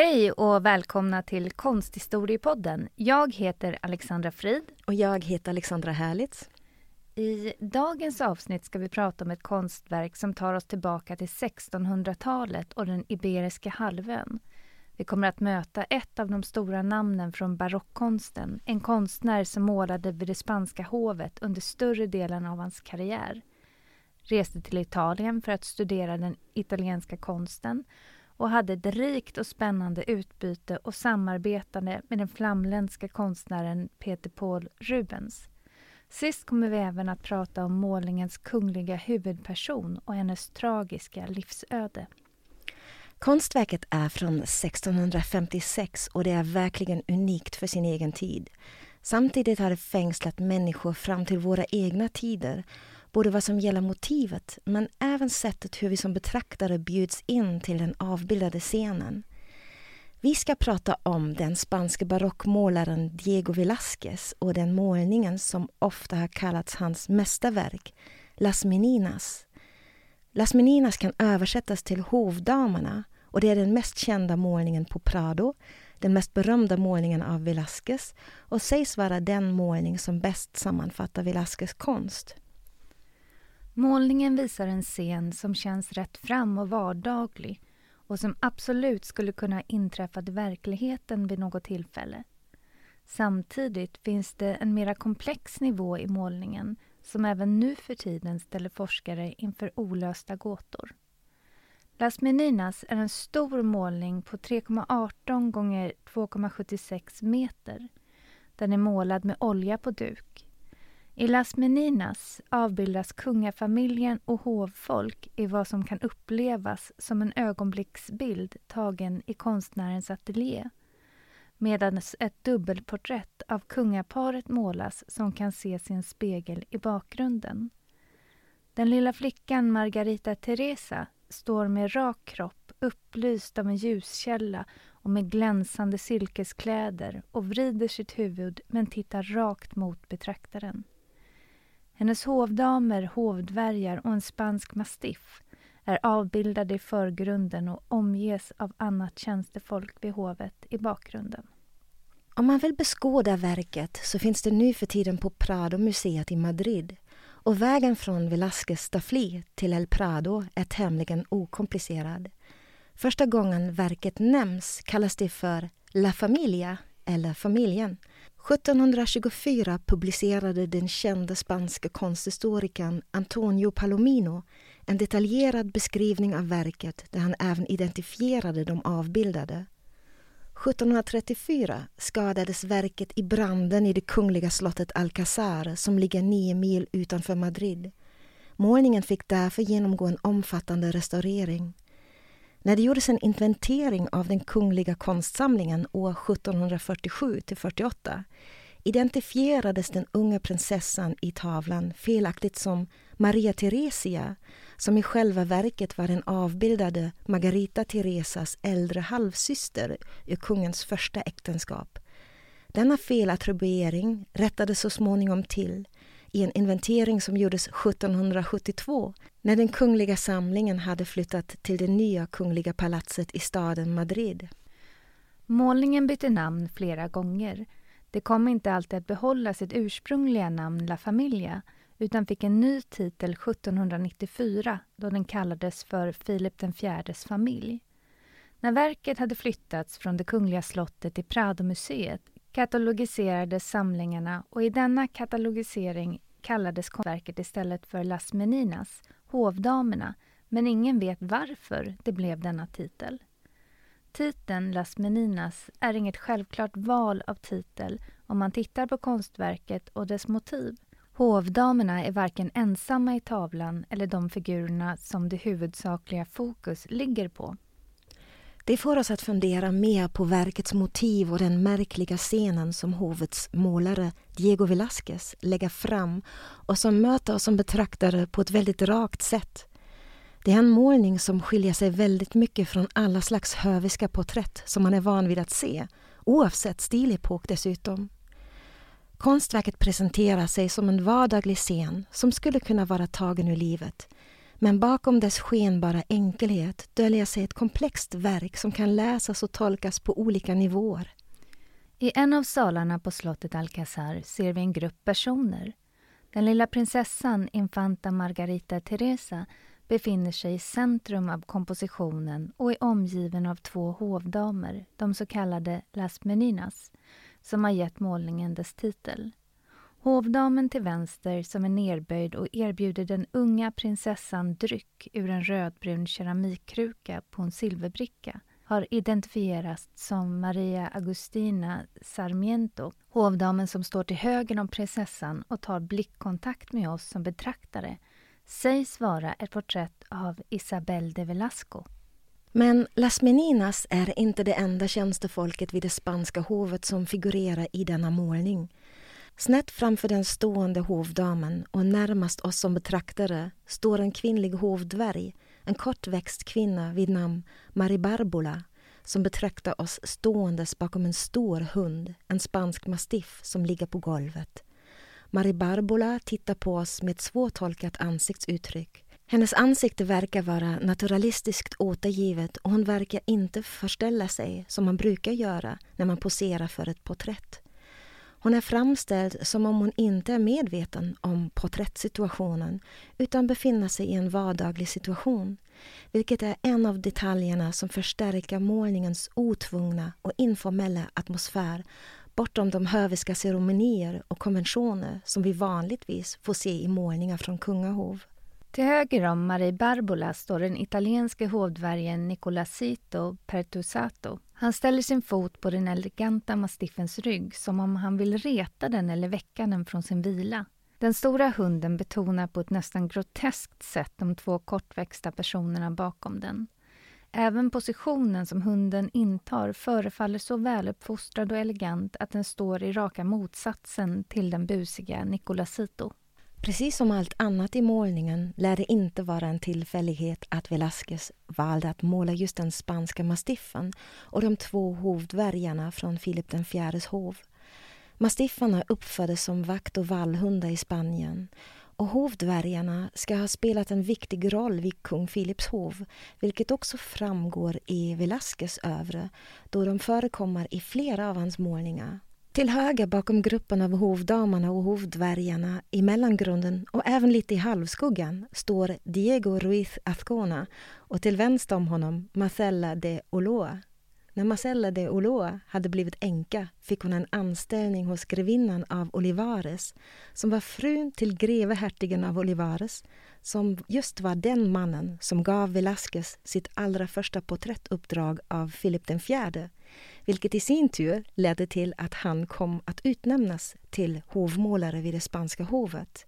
Hej och välkomna till Konsthistoriepodden. Jag heter Alexandra Frid. Och jag heter Alexandra Härlitz. I dagens avsnitt ska vi prata om ett konstverk som tar oss tillbaka till 1600-talet och den Iberiska halvön. Vi kommer att möta ett av de stora namnen från barockkonsten, en konstnär som målade vid det spanska hovet under större delen av hans karriär. Reste till Italien för att studera den italienska konsten och hade ett rikt och spännande utbyte och samarbetande med den flamländska konstnären Peter Paul Rubens. Sist kommer vi även att prata om målningens kungliga huvudperson och hennes tragiska livsöde. Konstverket är från 1656 och det är verkligen unikt för sin egen tid. Samtidigt har det fängslat människor fram till våra egna tider både vad som gäller motivet men även sättet hur vi som betraktare bjuds in till den avbildade scenen. Vi ska prata om den spanske barockmålaren Diego Velázquez och den målningen som ofta har kallats hans mästerverk, Las Meninas. Las Meninas kan översättas till Hovdamerna och det är den mest kända målningen på Prado, den mest berömda målningen av Velázquez och sägs vara den målning som bäst sammanfattar Velázquez konst. Målningen visar en scen som känns rätt fram och vardaglig och som absolut skulle kunna inträffat i verkligheten vid något tillfälle. Samtidigt finns det en mera komplex nivå i målningen som även nu för tiden ställer forskare inför olösta gåtor. Las Meninas är en stor målning på 3,18 gånger 2,76 meter. Den är målad med olja på duk. I Las Meninas avbildas kungafamiljen och hovfolk i vad som kan upplevas som en ögonblicksbild tagen i konstnärens ateljé medan ett dubbelporträtt av kungaparet målas som kan ses i en spegel i bakgrunden. Den lilla flickan Margarita Teresa står med rak kropp upplyst av en ljuskälla och med glänsande silkeskläder och vrider sitt huvud men tittar rakt mot betraktaren. Hennes hovdamer, hovdvärgar och en spansk mastiff är avbildade i förgrunden och omges av annat tjänstefolk vid hovet i bakgrunden. Om man vill beskåda verket så finns det nu för tiden på Prado-museet i Madrid och vägen från Velázquez staffli till El Prado är tämligen okomplicerad. Första gången verket nämns kallas det för La Familia, eller familjen. 1724 publicerade den kände spanske konsthistorikern Antonio Palomino en detaljerad beskrivning av verket där han även identifierade de avbildade. 1734 skadades verket i branden i det kungliga slottet Alcazar som ligger nio mil utanför Madrid. Målningen fick därför genomgå en omfattande restaurering. När det gjordes en inventering av den kungliga konstsamlingen år 1747 till 48 identifierades den unga prinsessan i tavlan felaktigt som Maria Theresia som i själva verket var den avbildade Margarita Teresas äldre halvsyster i kungens första äktenskap. Denna felattribuering rättades så småningom till i en inventering som gjordes 1772 när den kungliga samlingen hade flyttat till det nya kungliga palatset i staden Madrid. Målningen bytte namn flera gånger. Det kom inte alltid att behålla sitt ursprungliga namn La Familia utan fick en ny titel 1794 då den kallades för Filip IVs familj. När verket hade flyttats från det kungliga slottet till Prado-museet katalogiserades samlingarna och i denna katalogisering kallades konstverket istället för Las Meninas, hovdamerna, men ingen vet varför det blev denna titel. Titeln Las Meninas är inget självklart val av titel om man tittar på konstverket och dess motiv. Hovdamerna är varken ensamma i tavlan eller de figurerna som det huvudsakliga fokus ligger på. Det får oss att fundera mer på verkets motiv och den märkliga scenen som hovets målare Diego Velázquez lägger fram och som möter oss som betraktare på ett väldigt rakt sätt. Det är en målning som skiljer sig väldigt mycket från alla slags höviska porträtt som man är van vid att se, oavsett stilepok dessutom. Konstverket presenterar sig som en vardaglig scen som skulle kunna vara tagen ur livet men bakom dess skenbara enkelhet döljer sig ett komplext verk som kan läsas och tolkas på olika nivåer. I en av salarna på slottet Alcazar ser vi en grupp personer. Den lilla prinsessan Infanta Margarita Teresa befinner sig i centrum av kompositionen och är omgiven av två hovdamer, de så kallade Las Meninas, som har gett målningen dess titel. Hovdamen till vänster som är nerböjd och erbjuder den unga prinsessan dryck ur en rödbrun keramikkruka på en silverbricka har identifierats som Maria Agustina Sarmiento, hovdamen som står till höger om prinsessan och tar blickkontakt med oss som betraktare, sägs vara ett porträtt av Isabel de Velasco. Men Las Meninas är inte det enda tjänstefolket vid det spanska hovet som figurerar i denna målning. Snett framför den stående hovdamen och närmast oss som betraktare står en kvinnlig hovdvärg, en kortväxt kvinna vid namn Maribarbola som betraktar oss ståendes bakom en stor hund, en spansk mastiff som ligger på golvet. Maribarbola tittar på oss med ett svårtolkat ansiktsuttryck. Hennes ansikte verkar vara naturalistiskt återgivet och hon verkar inte förställa sig som man brukar göra när man poserar för ett porträtt. Hon är framställd som om hon inte är medveten om porträttsituationen utan befinner sig i en vardaglig situation, vilket är en av detaljerna som förstärker målningens otvungna och informella atmosfär bortom de höviska ceremonier och konventioner som vi vanligtvis får se i målningar från kungahov. Till höger om Marie Barbola står den italienske hovdvärgen Nicolasito Pertusato. Han ställer sin fot på den eleganta mastiffens rygg som om han vill reta den eller väcka den från sin vila. Den stora hunden betonar på ett nästan groteskt sätt de två kortväxta personerna bakom den. Även positionen som hunden intar förefaller så väluppfostrad och elegant att den står i raka motsatsen till den busiga Nicolasito. Precis som allt annat i målningen lär det inte vara en tillfällighet att Velázquez valde att måla just den spanska mastiffen och de två hovdvärgarna från Filip IVs hov. Mastiffarna uppföddes som vakt och vallhundar i Spanien och hovdvärgarna ska ha spelat en viktig roll vid kung Philips hov vilket också framgår i Velázquez övre då de förekommer i flera av hans målningar. Till höger bakom gruppen av hovdamerna och hovdvärgarna i mellangrunden och även lite i halvskuggan står Diego Ruiz Azcona och till vänster om honom Marcella de Oloa. När Marcella de Oloa hade blivit änka fick hon en anställning hos grevinnan av Olivares som var frun till greve hertigen av Olivares som just var den mannen som gav Velázquez sitt allra första porträttuppdrag av Filip IV vilket i sin tur ledde till att han kom att utnämnas till hovmålare vid det spanska hovet.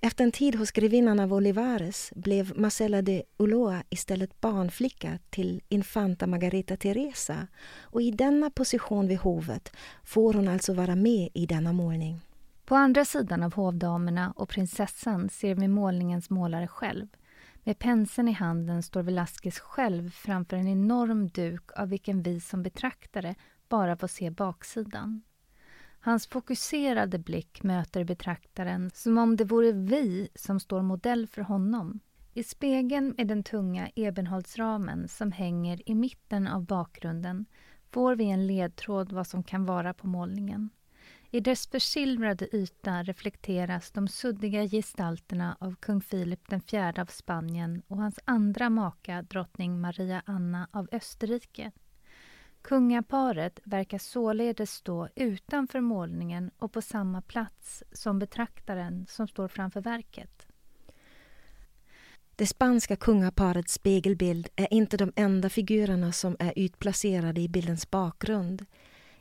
Efter en tid hos grevinnan av Olivares blev Marcela de Ulloa istället barnflicka till infanta Margareta Teresa och i denna position vid hovet får hon alltså vara med i denna målning. På andra sidan av hovdamerna och prinsessan ser vi målningens målare själv med penseln i handen står Velasquez själv framför en enorm duk av vilken vi som betraktare bara får se baksidan. Hans fokuserade blick möter betraktaren som om det vore vi som står modell för honom. I spegeln med den tunga ebenholtsramen som hänger i mitten av bakgrunden får vi en ledtråd vad som kan vara på målningen. I dess försilvrade yta reflekteras de suddiga gestalterna av kung Filip IV av Spanien och hans andra maka, drottning Maria Anna av Österrike. Kungaparet verkar således stå utanför målningen och på samma plats som betraktaren som står framför verket. Det spanska kungaparets spegelbild är inte de enda figurerna som är utplacerade i bildens bakgrund.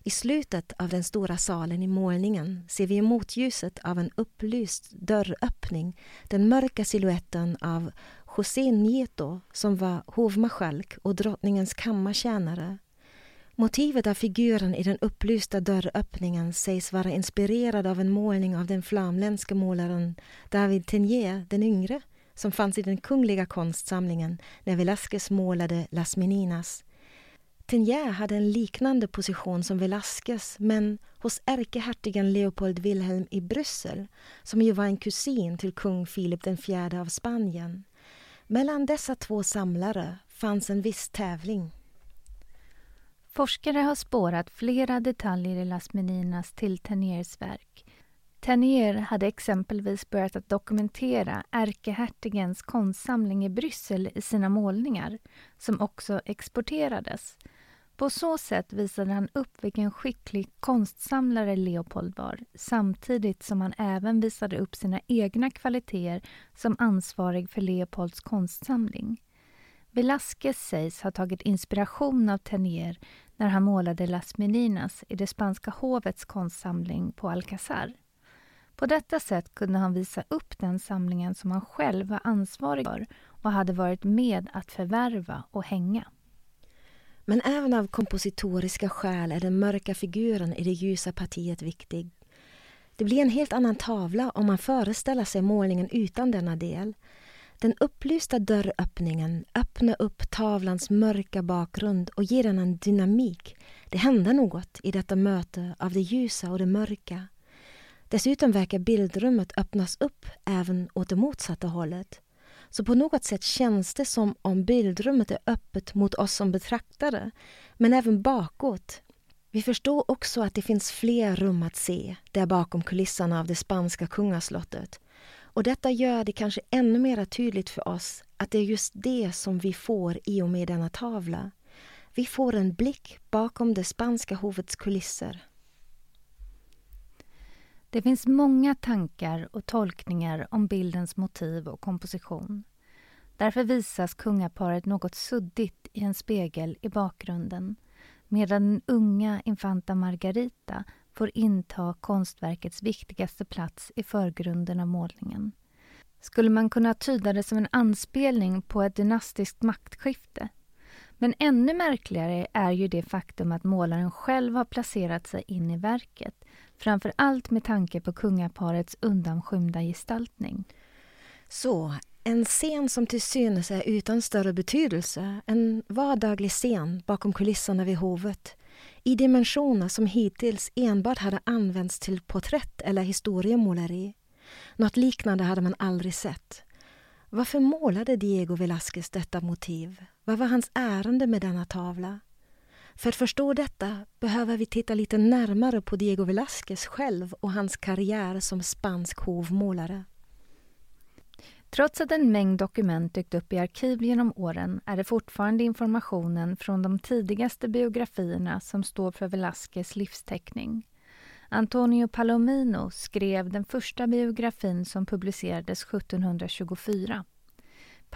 I slutet av den stora salen i målningen ser vi i motljuset av en upplyst dörröppning den mörka siluetten av José Nieto som var hovmarskalk och drottningens kammartjänare. Motivet av figuren i den upplysta dörröppningen sägs vara inspirerad av en målning av den flamländske målaren David Tenier den yngre som fanns i den kungliga konstsamlingen när Velázquez målade Las Meninas. Tenier hade en liknande position som Velázquez men hos ärkehertigen Leopold Wilhelm i Bryssel som ju var en kusin till kung Filip IV av Spanien. Mellan dessa två samlare fanns en viss tävling. Forskare har spårat flera detaljer i Las Meninas till Teniers verk. Tenier hade exempelvis börjat att dokumentera ärkehertigens konstsamling i Bryssel i sina målningar, som också exporterades. På så sätt visade han upp vilken skicklig konstsamlare Leopold var samtidigt som han även visade upp sina egna kvaliteter som ansvarig för Leopolds konstsamling. Velázquez sägs ha tagit inspiration av Tenier när han målade Las Meninas i det spanska hovets konstsamling på Alcazar. På detta sätt kunde han visa upp den samlingen som han själv var ansvarig för och hade varit med att förvärva och hänga. Men även av kompositoriska skäl är den mörka figuren i det ljusa partiet viktig. Det blir en helt annan tavla om man föreställer sig målningen utan denna del. Den upplysta dörröppningen öppnar upp tavlans mörka bakgrund och ger den en dynamik. Det händer något i detta möte av det ljusa och det mörka. Dessutom verkar bildrummet öppnas upp även åt det motsatta hållet. Så på något sätt känns det som om bildrummet är öppet mot oss som betraktare, men även bakåt. Vi förstår också att det finns fler rum att se där bakom kulisserna av det spanska kungaslottet. Och detta gör det kanske ännu mer tydligt för oss att det är just det som vi får i och med denna tavla. Vi får en blick bakom det spanska hovets kulisser. Det finns många tankar och tolkningar om bildens motiv och komposition. Därför visas kungaparet något suddigt i en spegel i bakgrunden medan den unga infanta Margarita får inta konstverkets viktigaste plats i förgrunden av målningen. Skulle man kunna tyda det som en anspelning på ett dynastiskt maktskifte? Men ännu märkligare är ju det faktum att målaren själv har placerat sig in i verket framför allt med tanke på kungaparets undanskymda gestaltning. Så, en scen som till synes är utan större betydelse, en vardaglig scen bakom kulisserna vid hovet, i dimensioner som hittills enbart hade använts till porträtt eller historiemåleri. Något liknande hade man aldrig sett. Varför målade Diego Velázquez detta motiv? Vad var hans ärende med denna tavla? För att förstå detta behöver vi titta lite närmare på Diego Velázquez själv och hans karriär som spansk hovmålare. Trots att en mängd dokument dykt upp i arkiv genom åren är det fortfarande informationen från de tidigaste biografierna som står för Velázquez livsteckning. Antonio Palomino skrev den första biografin som publicerades 1724.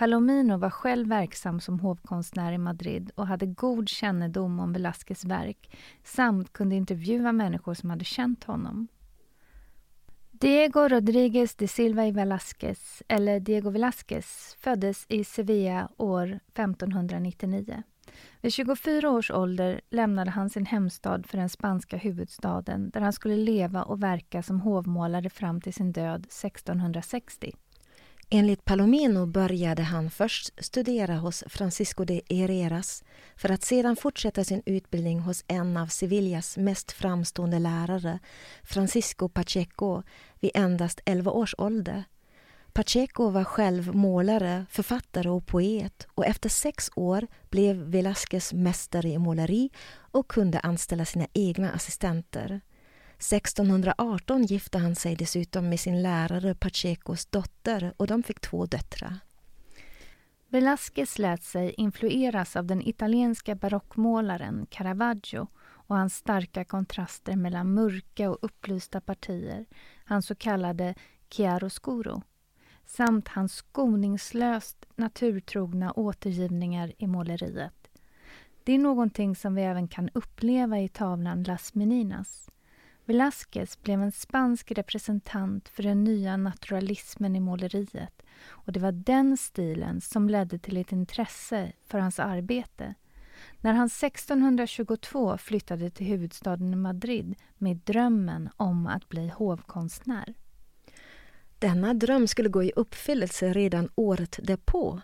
Palomino var själv verksam som hovkonstnär i Madrid och hade god kännedom om Velázquez verk samt kunde intervjua människor som hade känt honom. Diego Rodríguez de Silva y Velázquez, eller Diego Velázquez, föddes i Sevilla år 1599. Vid 24 års ålder lämnade han sin hemstad för den spanska huvudstaden där han skulle leva och verka som hovmålare fram till sin död 1660. Enligt Palomino började han först studera hos Francisco de Herreras för att sedan fortsätta sin utbildning hos en av Sevillas mest framstående lärare, Francisco Pacheco, vid endast 11 års ålder. Pacheco var själv målare, författare och poet och efter sex år blev Velázquez mästare i måleri och kunde anställa sina egna assistenter. 1618 gifte han sig dessutom med sin lärare Pachecos dotter och de fick två döttrar. Velázquez lät sig influeras av den italienska barockmålaren Caravaggio och hans starka kontraster mellan mörka och upplysta partier, hans så kallade chiaroscuro, samt hans skoningslöst naturtrogna återgivningar i måleriet. Det är någonting som vi även kan uppleva i tavlan Las Meninas. Velázquez blev en spansk representant för den nya naturalismen i måleriet och det var den stilen som ledde till ett intresse för hans arbete. När han 1622 flyttade till huvudstaden Madrid med drömmen om att bli hovkonstnär. Denna dröm skulle gå i uppfyllelse redan året därpå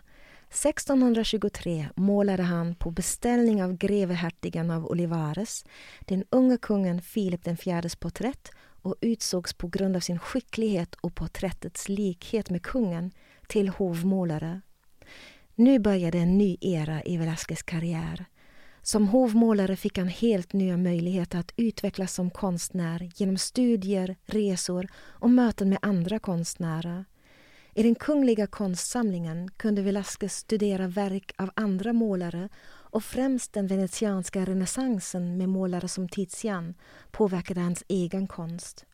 1623 målade han på beställning av grevehertigen av Olivares den unge kungen Filip IVs porträtt och utsågs på grund av sin skicklighet och porträttets likhet med kungen till hovmålare. Nu började en ny era i Velázquez karriär. Som hovmålare fick han helt nya möjligheter att utvecklas som konstnär genom studier, resor och möten med andra konstnärer. I den kungliga konstsamlingen kunde Velázquez studera verk av andra målare och främst den venetianska renässansen med målare som Tizian påverkade hans egen konst.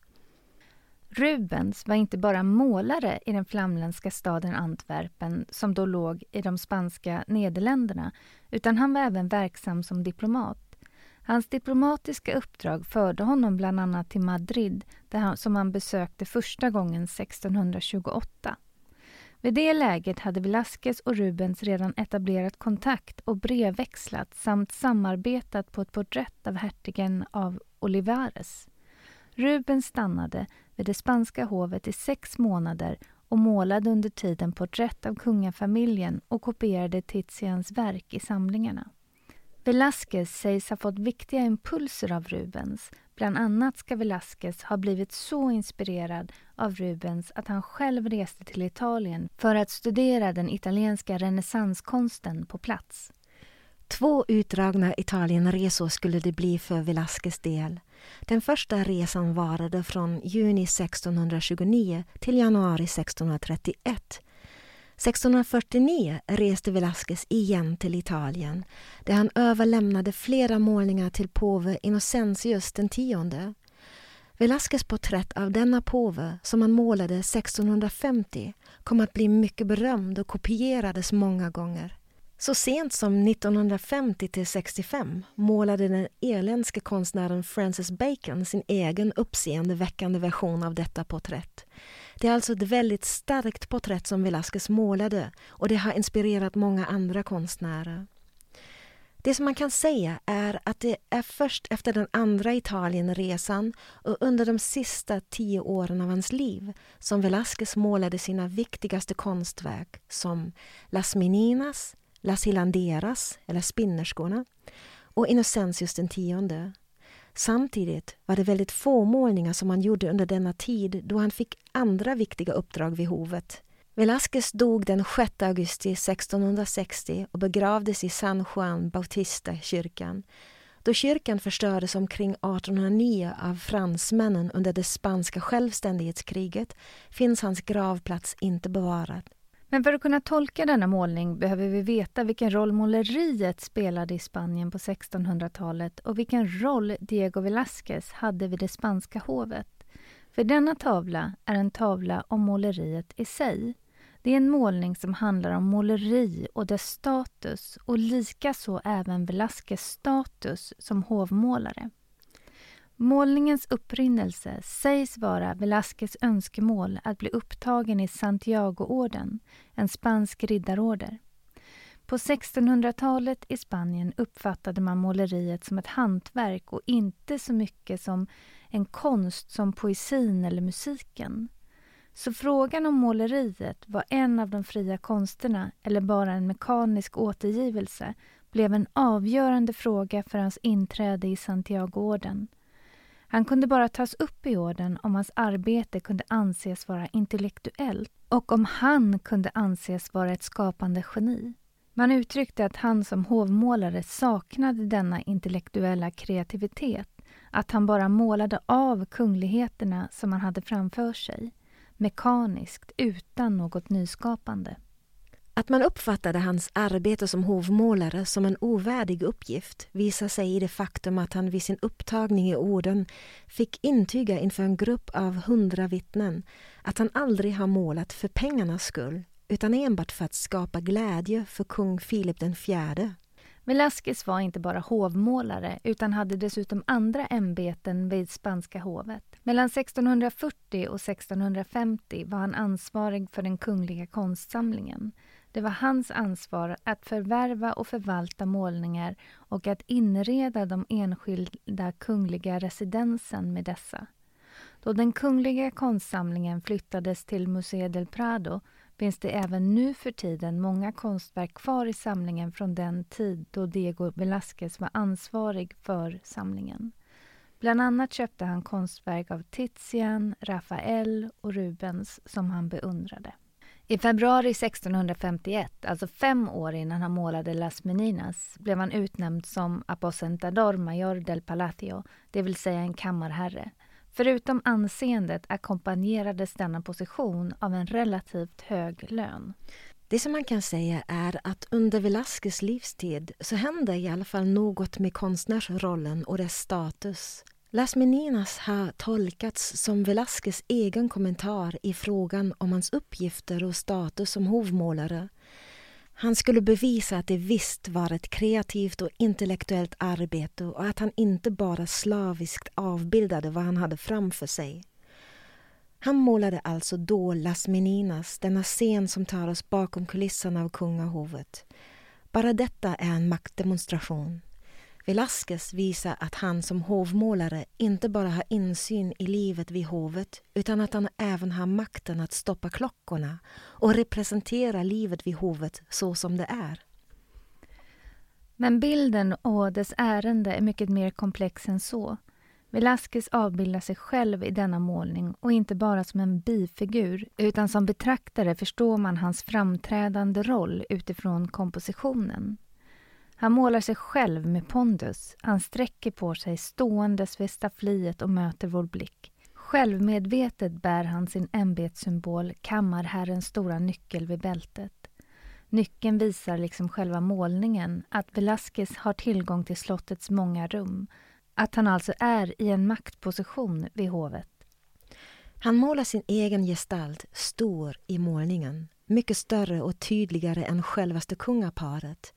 Rubens var inte bara målare i den flamländska staden Antwerpen som då låg i de spanska Nederländerna utan han var även verksam som diplomat. Hans diplomatiska uppdrag förde honom bland annat till Madrid där han, som han besökte första gången 1628. Vid det läget hade Velázquez och Rubens redan etablerat kontakt och brevväxlat samt samarbetat på ett porträtt av hertigen av Olivares. Rubens stannade vid det spanska hovet i sex månader och målade under tiden porträtt av kungafamiljen och kopierade Tizians verk i samlingarna. Velázquez sägs ha fått viktiga impulser av Rubens. Bland annat ska Velázquez ha blivit så inspirerad av Rubens att han själv reste till Italien för att studera den italienska renässanskonsten på plats. Två utdragna Italienresor skulle det bli för Velázquez del. Den första resan varade från juni 1629 till januari 1631 1649 reste Velázquez igen till Italien där han överlämnade flera målningar till påve Innocentius den tionde. Velázquez porträtt av denna påve, som han målade 1650, kom att bli mycket berömd och kopierades många gånger. Så sent som 1950 65 målade den irländske konstnären Francis Bacon sin egen uppseendeväckande version av detta porträtt. Det är alltså ett väldigt starkt porträtt som Velázquez målade och det har inspirerat många andra konstnärer. Det som man kan säga är att det är först efter den andra Italienresan och under de sista tio åren av hans liv som Velázquez målade sina viktigaste konstverk som Las Meninas, Las Hilanderas, eller Spinnerskorna, och Innocentius den tionde. Samtidigt var det väldigt få målningar som han gjorde under denna tid då han fick andra viktiga uppdrag vid hovet. Velázquez dog den 6 augusti 1660 och begravdes i San Juan Bautista-kyrkan. Då kyrkan förstördes omkring 1809 av fransmännen under det spanska självständighetskriget finns hans gravplats inte bevarad. Men för att kunna tolka denna målning behöver vi veta vilken roll måleriet spelade i Spanien på 1600-talet och vilken roll Diego Velázquez hade vid det spanska hovet. För denna tavla är en tavla om måleriet i sig. Det är en målning som handlar om måleri och dess status och likaså även Velázquez status som hovmålare. Målningens upprinnelse sägs vara Velázquez önskemål att bli upptagen i Santiagoorden, en spansk riddarorder. På 1600-talet i Spanien uppfattade man måleriet som ett hantverk och inte så mycket som en konst som poesin eller musiken. Så frågan om måleriet var en av de fria konsterna eller bara en mekanisk återgivelse blev en avgörande fråga för hans inträde i Santiagoorden. Han kunde bara tas upp i orden om hans arbete kunde anses vara intellektuellt och om han kunde anses vara ett skapande geni. Man uttryckte att han som hovmålare saknade denna intellektuella kreativitet, att han bara målade av kungligheterna som han hade framför sig, mekaniskt utan något nyskapande. Att man uppfattade hans arbete som hovmålare som en ovärdig uppgift visar sig i det faktum att han vid sin upptagning i orden fick intyga inför en grupp av hundra vittnen att han aldrig har målat för pengarnas skull utan enbart för att skapa glädje för kung Filip den fjärde. Velázquez var inte bara hovmålare utan hade dessutom andra ämbeten vid spanska hovet. Mellan 1640 och 1650 var han ansvarig för den kungliga konstsamlingen. Det var hans ansvar att förvärva och förvalta målningar och att inreda de enskilda kungliga residensen med dessa. Då den kungliga konstsamlingen flyttades till Museo del Prado finns det även nu för tiden många konstverk kvar i samlingen från den tid då Diego Velázquez var ansvarig för samlingen. Bland annat köpte han konstverk av Tizian, Rafael och Rubens som han beundrade. I februari 1651, alltså fem år innan han målade Las Meninas, blev han utnämnd som aposentador mayor del Palacio, det vill säga en kammarherre. Förutom anseendet ackompanjerades denna position av en relativt hög lön. Det som man kan säga är att under Velázquez livstid så hände i alla fall något med konstnärsrollen och dess status. Las Meninas har tolkats som Velázquez egen kommentar i frågan om hans uppgifter och status som hovmålare han skulle bevisa att det visst var ett kreativt och intellektuellt arbete och att han inte bara slaviskt avbildade vad han hade framför sig. Han målade alltså då Las Meninas, denna scen som tar oss bakom kulisserna av kungahovet. Bara detta är en maktdemonstration. Velasquez visar att han som hovmålare inte bara har insyn i livet vid hovet utan att han även har makten att stoppa klockorna och representera livet vid hovet så som det är. Men bilden och dess ärende är mycket mer komplex än så. Velázquez avbildar sig själv i denna målning och inte bara som en bifigur utan som betraktare förstår man hans framträdande roll utifrån kompositionen. Han målar sig själv med pondus. Han sträcker på sig ståendes vid staffliet och möter vår blick. Självmedvetet bär han sin ämbetssymbol, kammarherrens stora nyckel vid bältet. Nyckeln visar, liksom själva målningen, att Velázquez har tillgång till slottets många rum. Att han alltså är i en maktposition vid hovet. Han målar sin egen gestalt stor i målningen. Mycket större och tydligare än självaste kungaparet.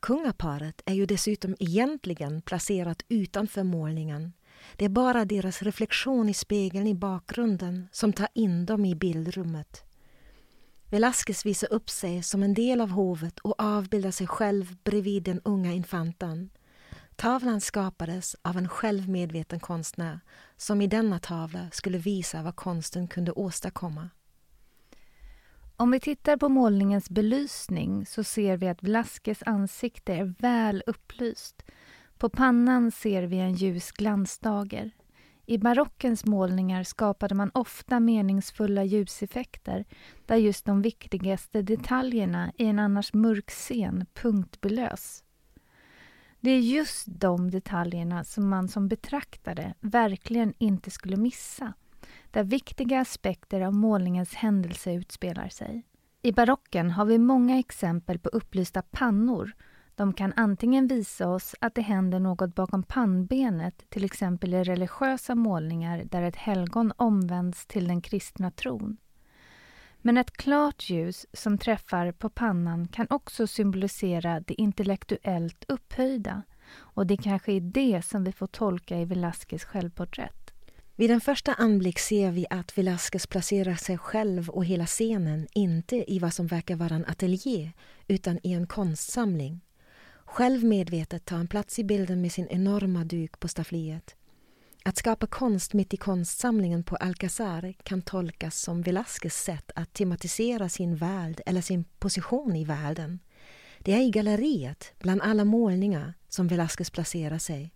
Kungaparet är ju dessutom egentligen placerat utanför målningen. Det är bara deras reflektion i spegeln i bakgrunden som tar in dem i bildrummet. Velázquez visar upp sig som en del av hovet och avbildar sig själv bredvid den unga infantan. Tavlan skapades av en självmedveten konstnär som i denna tavla skulle visa vad konsten kunde åstadkomma. Om vi tittar på målningens belysning så ser vi att Velasquez ansikte är väl upplyst. På pannan ser vi en ljus glansdager. I barockens målningar skapade man ofta meningsfulla ljuseffekter där just de viktigaste detaljerna i en annars mörk scen punktbelös. Det är just de detaljerna som man som betraktare verkligen inte skulle missa där viktiga aspekter av målningens händelse utspelar sig. I barocken har vi många exempel på upplysta pannor. De kan antingen visa oss att det händer något bakom pannbenet, till exempel i religiösa målningar där ett helgon omvänds till den kristna tron. Men ett klart ljus som träffar på pannan kan också symbolisera det intellektuellt upphöjda och det kanske är det som vi får tolka i Velázquez självporträtt. Vid en första anblick ser vi att Velasquez placerar sig själv och hela scenen inte i vad som verkar vara en ateljé utan i en konstsamling. Självmedvetet tar han plats i bilden med sin enorma duk på staffliet. Att skapa konst mitt i konstsamlingen på Alcazar kan tolkas som Velasquez sätt att tematisera sin värld eller sin position i världen. Det är i galleriet, bland alla målningar, som Velasquez placerar sig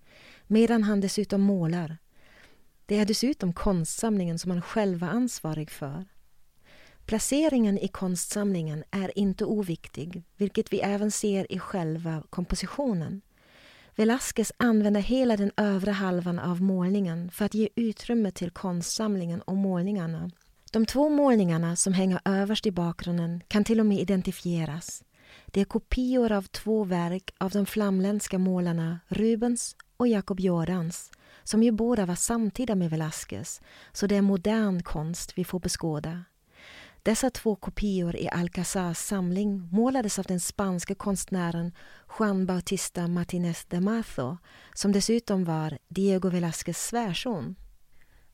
medan han dessutom målar det är dessutom konstsamlingen som han själv var ansvarig för. Placeringen i konstsamlingen är inte oviktig, vilket vi även ser i själva kompositionen. Velázquez använder hela den övre halvan av målningen för att ge utrymme till konstsamlingen och målningarna. De två målningarna som hänger överst i bakgrunden kan till och med identifieras. Det är kopior av två verk av de flamländska målarna Rubens och Jacob Jordans som ju båda var samtida med Velázquez, så det är modern konst vi får beskåda. Dessa två kopior i Alcazars samling målades av den spanske konstnären Juan Bautista Martinez de Mazo som dessutom var Diego Velázquez svärson.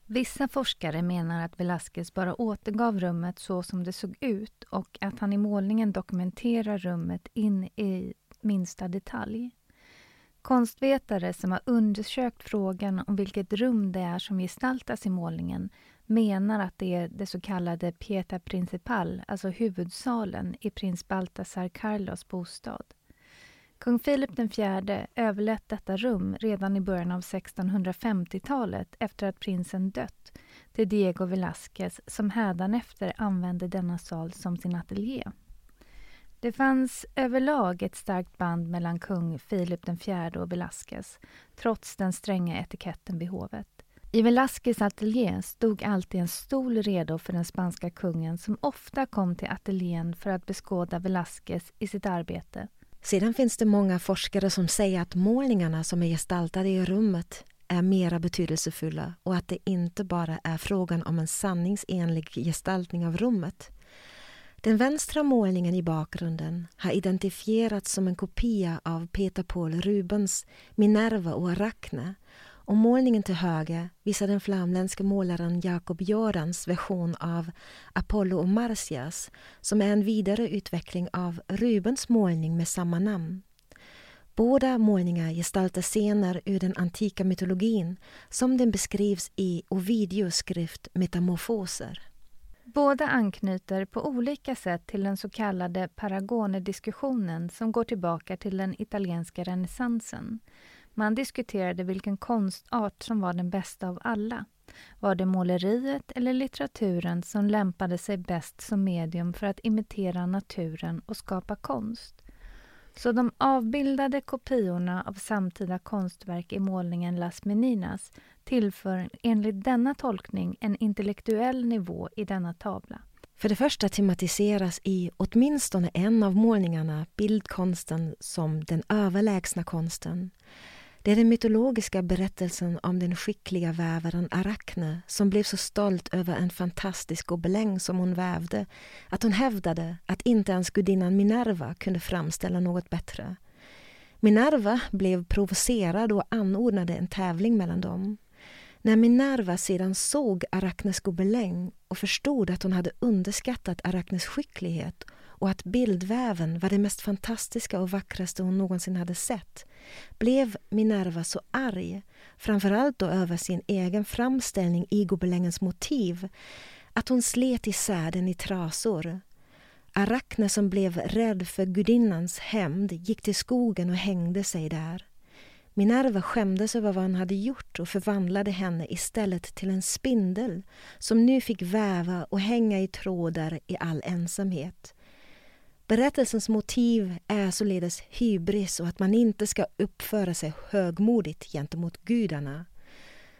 Vissa forskare menar att Velázquez bara återgav rummet så som det såg ut och att han i målningen dokumenterar rummet in i minsta detalj. Konstvetare som har undersökt frågan om vilket rum det är som gestaltas i målningen menar att det är det så kallade Pieta Principal, alltså huvudsalen i prins Baltasar Carlos bostad. Kung Filip IV överlät detta rum redan i början av 1650-talet efter att prinsen dött till Diego Velázquez som hädanefter använde denna sal som sin ateljé. Det fanns överlag ett starkt band mellan kung Filip IV och Velázquez trots den stränga etiketten vid hovet. I Velázquez ateljé stod alltid en stol redo för den spanska kungen som ofta kom till ateljén för att beskåda Velázquez i sitt arbete. Sedan finns det många forskare som säger att målningarna som är gestaltade i rummet är mera betydelsefulla och att det inte bara är frågan om en sanningsenlig gestaltning av rummet. Den vänstra målningen i bakgrunden har identifierats som en kopia av Peter Paul Rubens Minerva och Arachne och målningen till höger visar den flamländske målaren Jakob Jorans version av Apollo och Marcias som är en vidareutveckling av Rubens målning med samma namn. Båda målningar gestaltar scener ur den antika mytologin som den beskrivs i Ovidius skrift Metamorfoser. Båda anknyter på olika sätt till den så kallade Paragone-diskussionen som går tillbaka till den italienska renässansen man diskuterade vilken konstart som var den bästa av alla. Var det måleriet eller litteraturen som lämpade sig bäst som medium för att imitera naturen och skapa konst? Så de avbildade kopiorna av samtida konstverk i målningen Las Meninas tillför enligt denna tolkning en intellektuell nivå i denna tavla. För det första tematiseras i åtminstone en av målningarna bildkonsten som den överlägsna konsten. Det är den mytologiska berättelsen om den skickliga vävaren Arachne som blev så stolt över en fantastisk gobeläng som hon vävde att hon hävdade att inte ens gudinnan Minerva kunde framställa något bättre. Minerva blev provocerad och anordnade en tävling mellan dem. När Minerva sedan såg Arachnes gobeläng och förstod att hon hade underskattat Arachnes skicklighet och att bildväven var det mest fantastiska och vackraste hon någonsin hade sett blev Minerva så arg, framförallt då över sin egen framställning i gobelängens motiv, att hon slet isär den i trasor. Arachne som blev rädd för gudinnans hämnd gick till skogen och hängde sig där. Minerva skämdes över vad han hade gjort och förvandlade henne istället till en spindel som nu fick väva och hänga i trådar i all ensamhet. Berättelsens motiv är således hybris och att man inte ska uppföra sig högmodigt gentemot gudarna.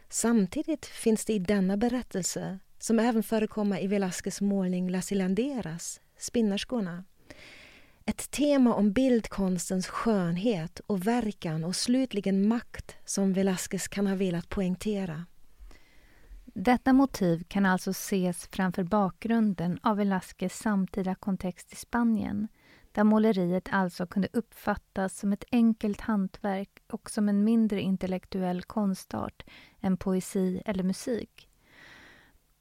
Samtidigt finns det i denna berättelse, som även förekommer i Velasquez målning Las Hilanderas, Spinnerskorna, ett tema om bildkonstens skönhet och verkan och slutligen makt som Velasquez kan ha velat poängtera. Detta motiv kan alltså ses framför bakgrunden av Velázquez samtida kontext i Spanien, där måleriet alltså kunde uppfattas som ett enkelt hantverk och som en mindre intellektuell konstart än poesi eller musik.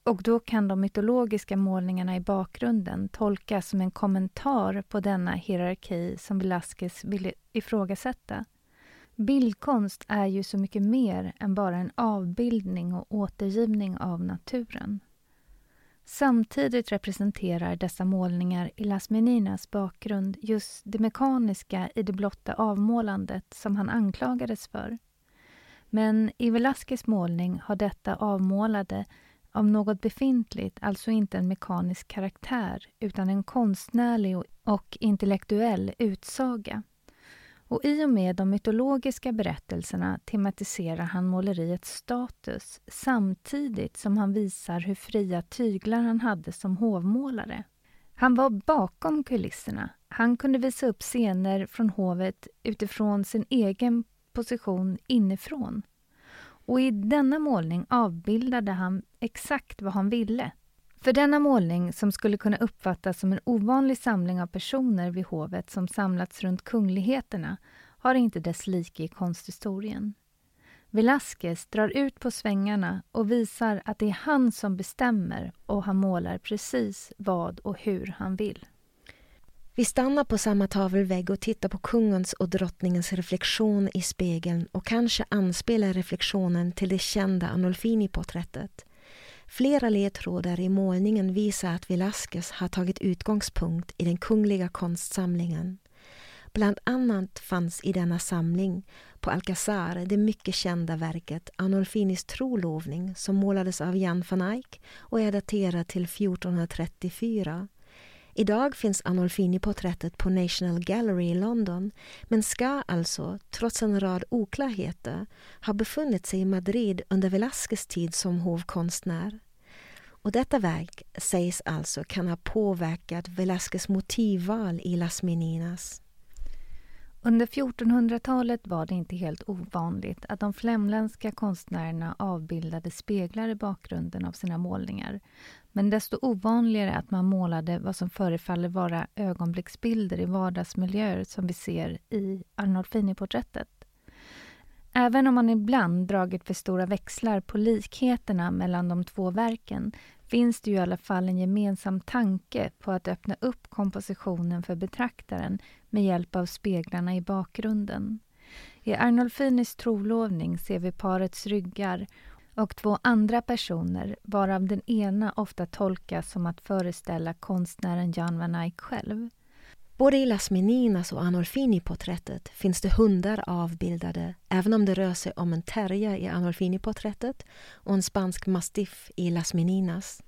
Och då kan de mytologiska målningarna i bakgrunden tolkas som en kommentar på denna hierarki som Velázquez ville ifrågasätta. Bildkonst är ju så mycket mer än bara en avbildning och återgivning av naturen. Samtidigt representerar dessa målningar i Las Meninas bakgrund just det mekaniska i det blotta avmålandet som han anklagades för. Men i Velasquez målning har detta avmålade av något befintligt alltså inte en mekanisk karaktär utan en konstnärlig och intellektuell utsaga. Och i och med de mytologiska berättelserna tematiserar han måleriets status samtidigt som han visar hur fria tyglar han hade som hovmålare. Han var bakom kulisserna. Han kunde visa upp scener från hovet utifrån sin egen position inifrån. Och i denna målning avbildade han exakt vad han ville. För denna målning, som skulle kunna uppfattas som en ovanlig samling av personer vid hovet som samlats runt kungligheterna, har inte dess like i konsthistorien. Velázquez drar ut på svängarna och visar att det är han som bestämmer och han målar precis vad och hur han vill. Vi stannar på samma tavelvägg och tittar på kungens och drottningens reflektion i spegeln och kanske anspelar reflektionen till det kända Anolfini-porträttet. Flera ledtrådar i målningen visar att Velázquez har tagit utgångspunkt i den kungliga konstsamlingen. Bland annat fanns i denna samling på Alcazar det mycket kända verket Anolfinis trolovning som målades av Jan van Eyck och är daterat till 1434. Idag finns Anolfini-porträttet på National Gallery i London men ska alltså, trots en rad oklarheter, ha befunnit sig i Madrid under Velázquez tid som hovkonstnär. Och detta verk sägs alltså kan ha påverkat Velázquez motivval i Las Meninas. Under 1400-talet var det inte helt ovanligt att de flämländska konstnärerna avbildade speglar i bakgrunden av sina målningar. Men desto ovanligare att man målade vad som förefaller vara ögonblicksbilder i vardagsmiljöer som vi ser i Arnolfini-porträttet. Även om man ibland dragit för stora växlar på likheterna mellan de två verken finns det ju i alla fall en gemensam tanke på att öppna upp kompositionen för betraktaren med hjälp av speglarna i bakgrunden. I Arnolfinis trolovning ser vi parets ryggar och två andra personer varav den ena ofta tolkas som att föreställa konstnären Jan van Eyck själv. Både i Las Meninas och Anorfini-porträttet finns det hundar avbildade även om det rör sig om en terrier i Anorfini-porträttet och en spansk mastiff i Las Meninas.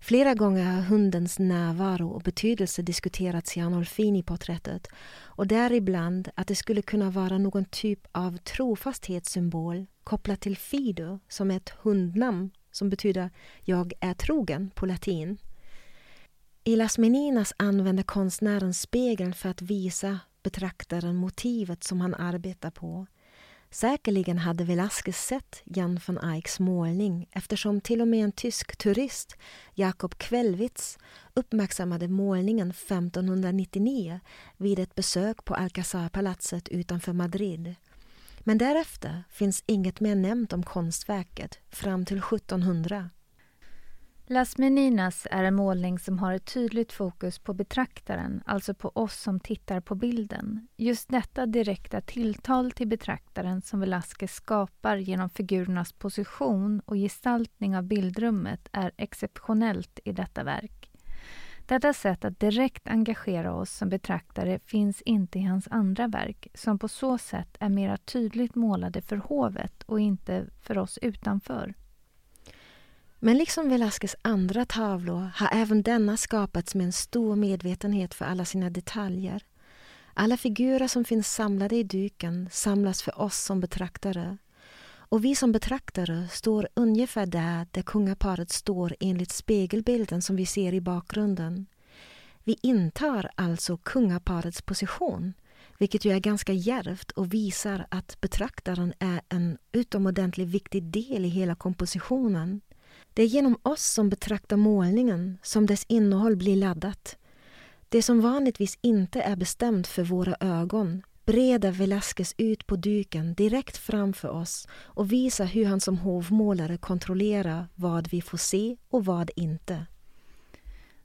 Flera gånger har hundens närvaro och betydelse diskuterats i Arnolfini-porträttet och däribland att det skulle kunna vara någon typ av trofasthetssymbol kopplat till Fido som är ett hundnamn som betyder ”jag är trogen” på latin. I Las Meninas använder konstnären spegeln för att visa betraktaren motivet som han arbetar på. Säkerligen hade Velázquez sett Jan van Eycks målning eftersom till och med en tysk turist, Jakob Kvellwitz, uppmärksammade målningen 1599 vid ett besök på Alcazarpalatset utanför Madrid. Men därefter finns inget mer nämnt om konstverket fram till 1700. Las Meninas är en målning som har ett tydligt fokus på betraktaren, alltså på oss som tittar på bilden. Just detta direkta tilltal till betraktaren som Velázquez skapar genom figurernas position och gestaltning av bildrummet är exceptionellt i detta verk. Detta sätt att direkt engagera oss som betraktare finns inte i hans andra verk som på så sätt är mera tydligt målade för hovet och inte för oss utanför. Men liksom Velázquez andra tavlor har även denna skapats med en stor medvetenhet för alla sina detaljer. Alla figurer som finns samlade i duken samlas för oss som betraktare. Och vi som betraktare står ungefär där där kungaparet står enligt spegelbilden som vi ser i bakgrunden. Vi intar alltså kungaparets position, vilket ju är ganska djärvt och visar att betraktaren är en utomordentligt viktig del i hela kompositionen. Det är genom oss som betraktar målningen som dess innehåll blir laddat. Det som vanligtvis inte är bestämt för våra ögon breder Velázquez ut på duken direkt framför oss och visar hur han som hovmålare kontrollerar vad vi får se och vad inte.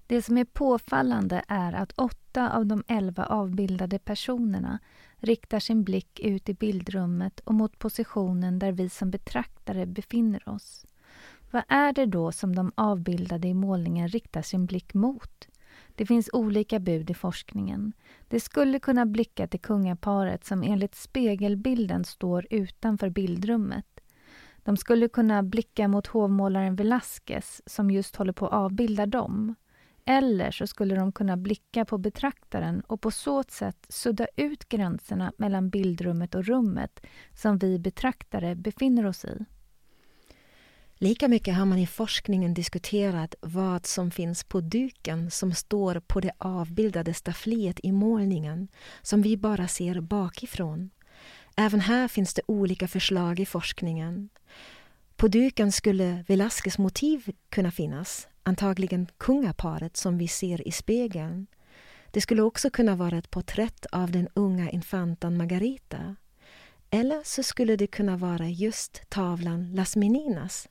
Det som är påfallande är att åtta av de elva avbildade personerna riktar sin blick ut i bildrummet och mot positionen där vi som betraktare befinner oss. Vad är det då som de avbildade i målningen riktar sin blick mot? Det finns olika bud i forskningen. Det skulle kunna blicka till kungaparet som enligt spegelbilden står utanför bildrummet. De skulle kunna blicka mot hovmålaren Velasquez som just håller på att avbilda dem. Eller så skulle de kunna blicka på betraktaren och på så sätt sudda ut gränserna mellan bildrummet och rummet som vi betraktare befinner oss i. Lika mycket har man i forskningen diskuterat vad som finns på duken som står på det avbildade staffliet i målningen som vi bara ser bakifrån. Även här finns det olika förslag i forskningen. På duken skulle Velasquez motiv kunna finnas antagligen kungaparet som vi ser i spegeln. Det skulle också kunna vara ett porträtt av den unga infantan Margarita. Eller så skulle det kunna vara just tavlan Las Meninas.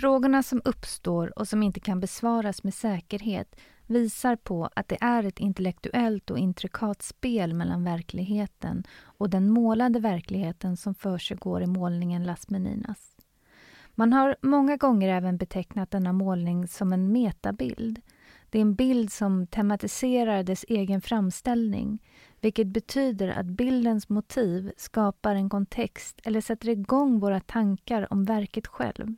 Frågorna som uppstår och som inte kan besvaras med säkerhet visar på att det är ett intellektuellt och intrikat spel mellan verkligheten och den målade verkligheten som försiggår i målningen Las Meninas. Man har många gånger även betecknat denna målning som en metabild. Det är en bild som tematiserar dess egen framställning vilket betyder att bildens motiv skapar en kontext eller sätter igång våra tankar om verket själv.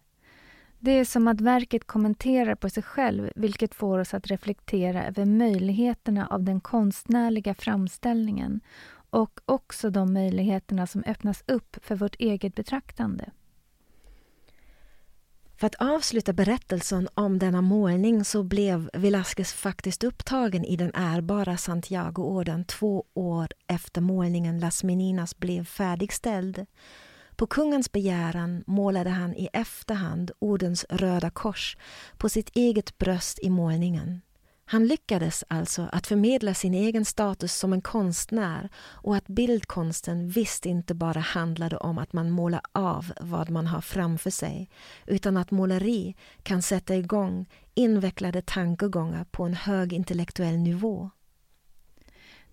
Det är som att verket kommenterar på sig själv vilket får oss att reflektera över möjligheterna av den konstnärliga framställningen och också de möjligheterna som öppnas upp för vårt eget betraktande. För att avsluta berättelsen om denna målning så blev Velázquez faktiskt upptagen i den ärbara Santiago-orden två år efter målningen Las Meninas blev färdigställd. På kungens begäran målade han i efterhand ordens röda kors på sitt eget bröst i målningen. Han lyckades alltså att förmedla sin egen status som en konstnär och att bildkonsten visst inte bara handlade om att man målar av vad man har framför sig utan att måleri kan sätta igång invecklade tankegångar på en hög intellektuell nivå.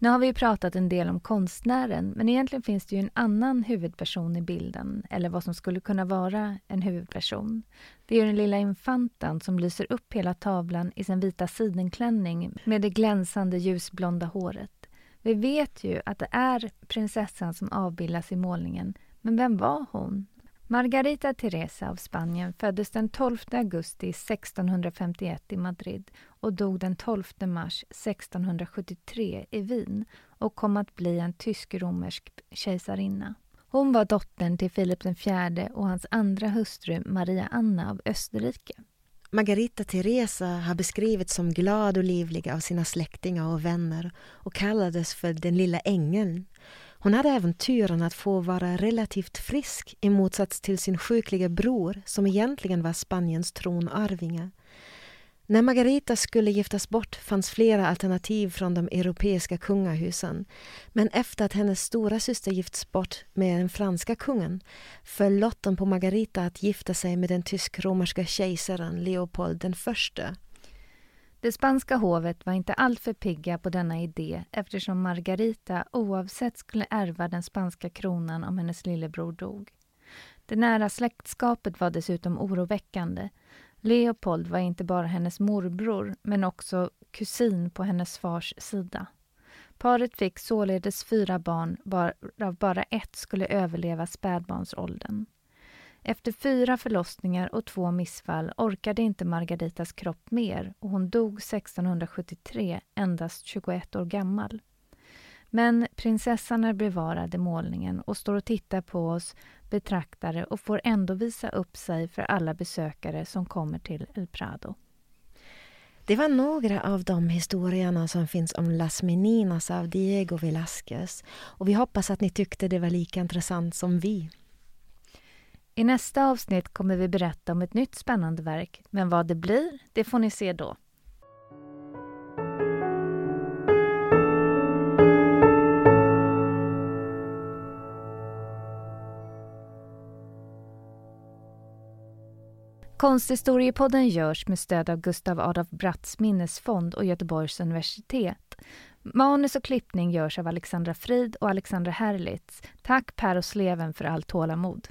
Nu har vi pratat en del om konstnären men egentligen finns det ju en annan huvudperson i bilden eller vad som skulle kunna vara en huvudperson. Det är den lilla infantan som lyser upp hela tavlan i sin vita sidenklänning med det glänsande ljusblonda håret. Vi vet ju att det är prinsessan som avbildas i målningen men vem var hon? Margarita Teresa av Spanien föddes den 12 augusti 1651 i Madrid och dog den 12 mars 1673 i Wien och kom att bli en tysk-romersk kejsarinna. Hon var dottern till Filip IV och hans andra hustru Maria Anna av Österrike. Margarita Teresa har beskrivits som glad och livlig av sina släktingar och vänner och kallades för den lilla ängeln. Hon hade även turen att få vara relativt frisk i motsats till sin sjukliga bror som egentligen var Spaniens tronarvinge. När Margarita skulle giftas bort fanns flera alternativ från de europeiska kungahusen. Men efter att hennes stora syster gifts bort med den franska kungen föll lotten på Margarita att gifta sig med den tysk-romerska kejsaren Leopold den förste. Det spanska hovet var inte alltför pigga på denna idé eftersom Margarita oavsett skulle ärva den spanska kronan om hennes lillebror dog. Det nära släktskapet var dessutom oroväckande. Leopold var inte bara hennes morbror men också kusin på hennes fars sida. Paret fick således fyra barn, varav bara ett skulle överleva spädbarnsåldern. Efter fyra förlossningar och två missfall orkade inte Margaritas kropp mer och hon dog 1673, endast 21 år gammal. Men prinsessan är bevarad i målningen och står och tittar på oss betraktare och får ändå visa upp sig för alla besökare som kommer till El Prado. Det var några av de historierna som finns om Las Meninas av Diego Velázquez och vi hoppas att ni tyckte det var lika intressant som vi. I nästa avsnitt kommer vi berätta om ett nytt spännande verk, men vad det blir, det får ni se då. Konsthistoriepodden görs med stöd av Gustav Adolf Bratts minnesfond och Göteborgs universitet. Manus och klippning görs av Alexandra Frid och Alexandra Herlitz. Tack Per och Sleven för allt tålamod.